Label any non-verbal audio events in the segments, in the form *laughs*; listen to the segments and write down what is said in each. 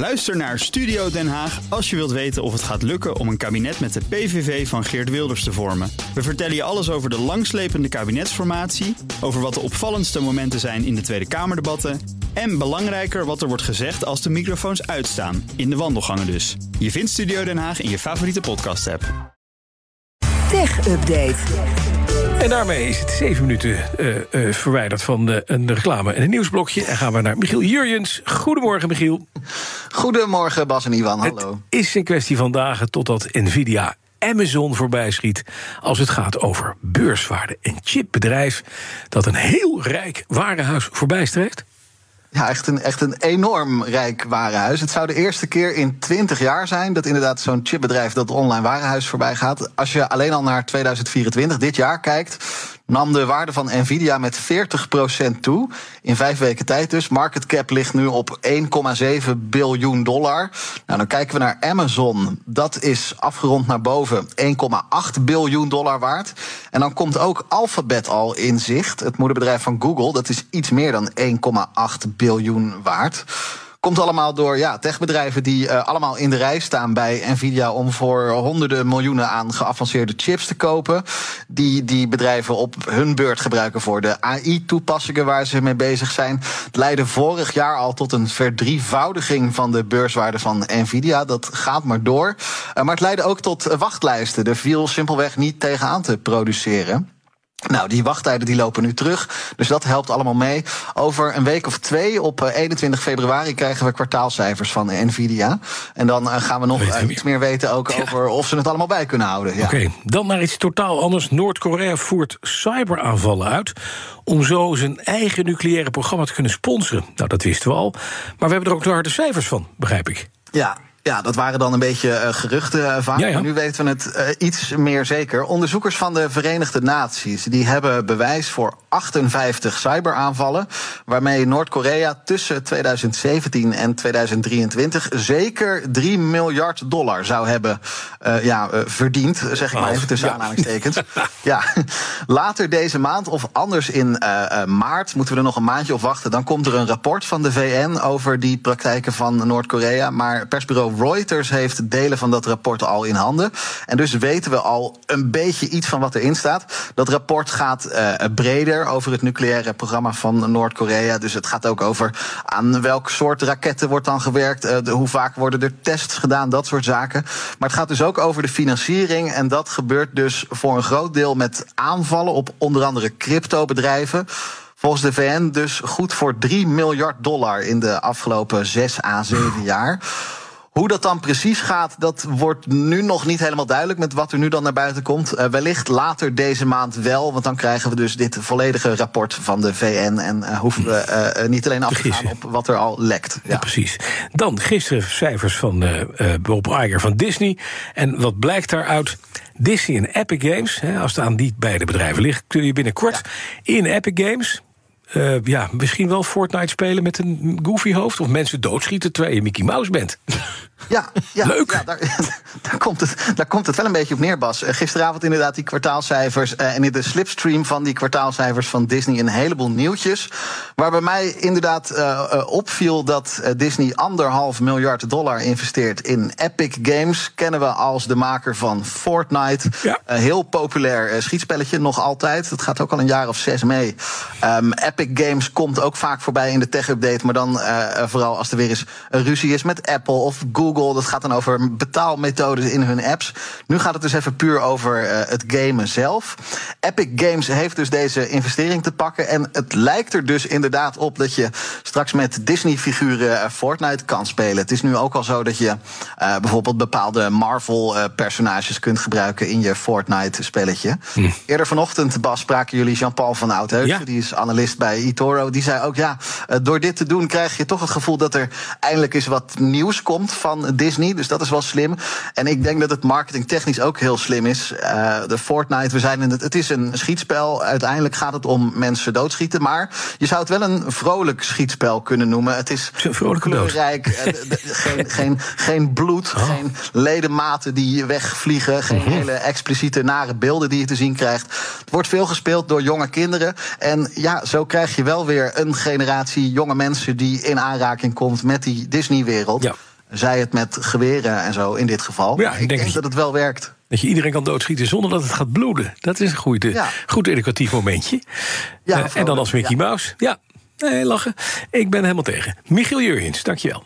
Luister naar Studio Den Haag als je wilt weten of het gaat lukken om een kabinet met de PVV van Geert Wilders te vormen. We vertellen je alles over de langslepende kabinetsformatie, over wat de opvallendste momenten zijn in de Tweede Kamerdebatten en belangrijker wat er wordt gezegd als de microfoons uitstaan, in de wandelgangen dus. Je vindt Studio Den Haag in je favoriete podcast-app. Tech Update. En daarmee is het zeven minuten uh, uh, verwijderd van uh, een reclame en een nieuwsblokje. En gaan we naar Michiel Jurjens. Goedemorgen, Michiel. Goedemorgen, Bas en Ivan. Hallo. Het is een kwestie van dagen totdat Nvidia Amazon voorbij schiet als het gaat over beurswaarde. Een chipbedrijf dat een heel rijk warenhuis voorbij streeft. Ja, echt een, echt een enorm rijk warenhuis. Het zou de eerste keer in 20 jaar zijn dat inderdaad zo'n chipbedrijf dat online warenhuis voorbij gaat. Als je alleen al naar 2024, dit jaar, kijkt, nam de waarde van Nvidia met 40% toe. In vijf weken tijd dus. Market cap ligt nu op 1,7 biljoen dollar. Nou, dan kijken we naar Amazon. Dat is afgerond naar boven 1,8 biljoen dollar waard. En dan komt ook Alphabet al in zicht. Het moederbedrijf van Google. Dat is iets meer dan 1,8 biljoen waard. Komt allemaal door ja, techbedrijven die uh, allemaal in de rij staan bij Nvidia om voor honderden miljoenen aan geavanceerde chips te kopen. Die die bedrijven op hun beurt gebruiken voor de AI-toepassingen waar ze mee bezig zijn. Het leidde vorig jaar al tot een verdrievoudiging van de beurswaarde van Nvidia. Dat gaat maar door. Uh, maar het leidde ook tot wachtlijsten. Er viel simpelweg niet tegenaan te produceren. Nou, die wachttijden die lopen nu terug. Dus dat helpt allemaal mee. Over een week of twee, op 21 februari, krijgen we kwartaalcijfers van Nvidia. En dan gaan we nog uh, iets meer weten ook ja. over of ze het allemaal bij kunnen houden. Ja. Oké, okay, dan naar iets totaal anders. Noord-Korea voert cyberaanvallen uit. om zo zijn eigen nucleaire programma te kunnen sponsoren. Nou, dat wisten we al. Maar we hebben er ook de harde cijfers van, begrijp ik. Ja, ja, dat waren dan een beetje uh, geruchten uh, vaak. Ja, ja. Maar nu weten we het uh, iets meer zeker. Onderzoekers van de Verenigde Naties die hebben bewijs voor 58 cyberaanvallen. Waarmee Noord-Korea tussen 2017 en 2023 zeker 3 miljard dollar zou hebben ja, verdiend. Zeg ik maar even tussen ja. aanhalingstekens. *laughs* ja, later deze maand of anders in maart moeten we er nog een maandje op wachten. Dan komt er een rapport van de VN over die praktijken van Noord-Korea. Maar persbureau Reuters heeft delen van dat rapport al in handen. En dus weten we al een beetje iets van wat erin staat. Dat rapport gaat uh, breder over het nucleaire programma van Noord-Korea. Dus het gaat ook over aan welk soort raketten wordt dan gewerkt. De, hoe vaak worden er tests gedaan, dat soort zaken. Maar het gaat dus ook over de financiering. En dat gebeurt dus voor een groot deel met aanvallen op onder andere cryptobedrijven. Volgens de VN dus goed voor 3 miljard dollar in de afgelopen 6 à 7 jaar. Hoe dat dan precies gaat, dat wordt nu nog niet helemaal duidelijk met wat er nu dan naar buiten komt. Uh, wellicht later deze maand wel, want dan krijgen we dus dit volledige rapport van de VN en uh, hoeven we uh, niet alleen af te gaan op wat er al lekt. Ja, ja precies. Dan gisteren cijfers van Bob Iger van Disney. En wat blijkt daaruit? Disney en Epic Games, hè, als het aan die beide bedrijven ligt, kun je binnenkort ja. in Epic Games uh, ja, misschien wel Fortnite spelen met een goofy hoofd... of mensen doodschieten terwijl je Mickey Mouse bent. *laughs* Ja, ja, Leuk. Ja, daar, *laughs* daar, komt het, daar komt het wel een beetje op neer, Bas. Gisteravond inderdaad die kwartaalcijfers... Uh, en in de slipstream van die kwartaalcijfers van Disney... een heleboel nieuwtjes. Waar bij mij inderdaad uh, opviel dat Disney... anderhalf miljard dollar investeert in Epic Games. Kennen we als de maker van Fortnite. Ja. heel populair schietspelletje, nog altijd. Dat gaat ook al een jaar of zes mee. Um, Epic Games komt ook vaak voorbij in de tech-update... maar dan vooral als er weer eens een ruzie is met Apple of Google... Google. Dat gaat dan over betaalmethodes in hun apps. Nu gaat het dus even puur over uh, het gamen zelf. Epic Games heeft dus deze investering te pakken. En het lijkt er dus inderdaad op dat je straks met Disney-figuren Fortnite kan spelen. Het is nu ook al zo dat je uh, bijvoorbeeld bepaalde Marvel-personages kunt gebruiken in je Fortnite-spelletje. Hm. Eerder vanochtend, Bas, spraken jullie Jean-Paul van Oudheusden. Ja. Die is analist bij eToro. Die zei ook, ja, door dit te doen krijg je toch het gevoel dat er eindelijk eens wat nieuws komt van Disney. Dus dat is wel slim. En ik denk dat het marketingtechnisch ook heel slim is. Uh, de Fortnite, we zijn in het. Het is een schietspel. Uiteindelijk gaat het om mensen doodschieten. Maar je zou het wel een vrolijk schietspel kunnen noemen. Het is kleurrijk. Uh, geen, *laughs* geen, geen bloed. Oh. Geen ledematen die wegvliegen. Geen mm-hmm. hele expliciete nare beelden die je te zien krijgt. Het wordt veel gespeeld door jonge kinderen. En ja, zo krijg je wel weer een generatie jonge mensen die in aanraking komt met die Disney-wereld. Ja. Zij het met geweren en zo in dit geval. Ja, ik ik denk denk, dat- het wel werkt. Dat je iedereen kan doodschieten zonder dat het gaat bloeden. Dat is een goed, Ja. goed educatief momentje. Ja, Eh, en dan als Mickey ja. Mouse. Ja, nee, lachen. Ik ben helemaal tegen. Michiel Jurjens, dankjewel.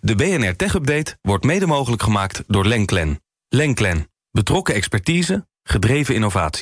De BNR Tech Update wordt mede mogelijk gemaakt door Lenklen. Lenklen. Betrokken expertise, gedreven innovatie.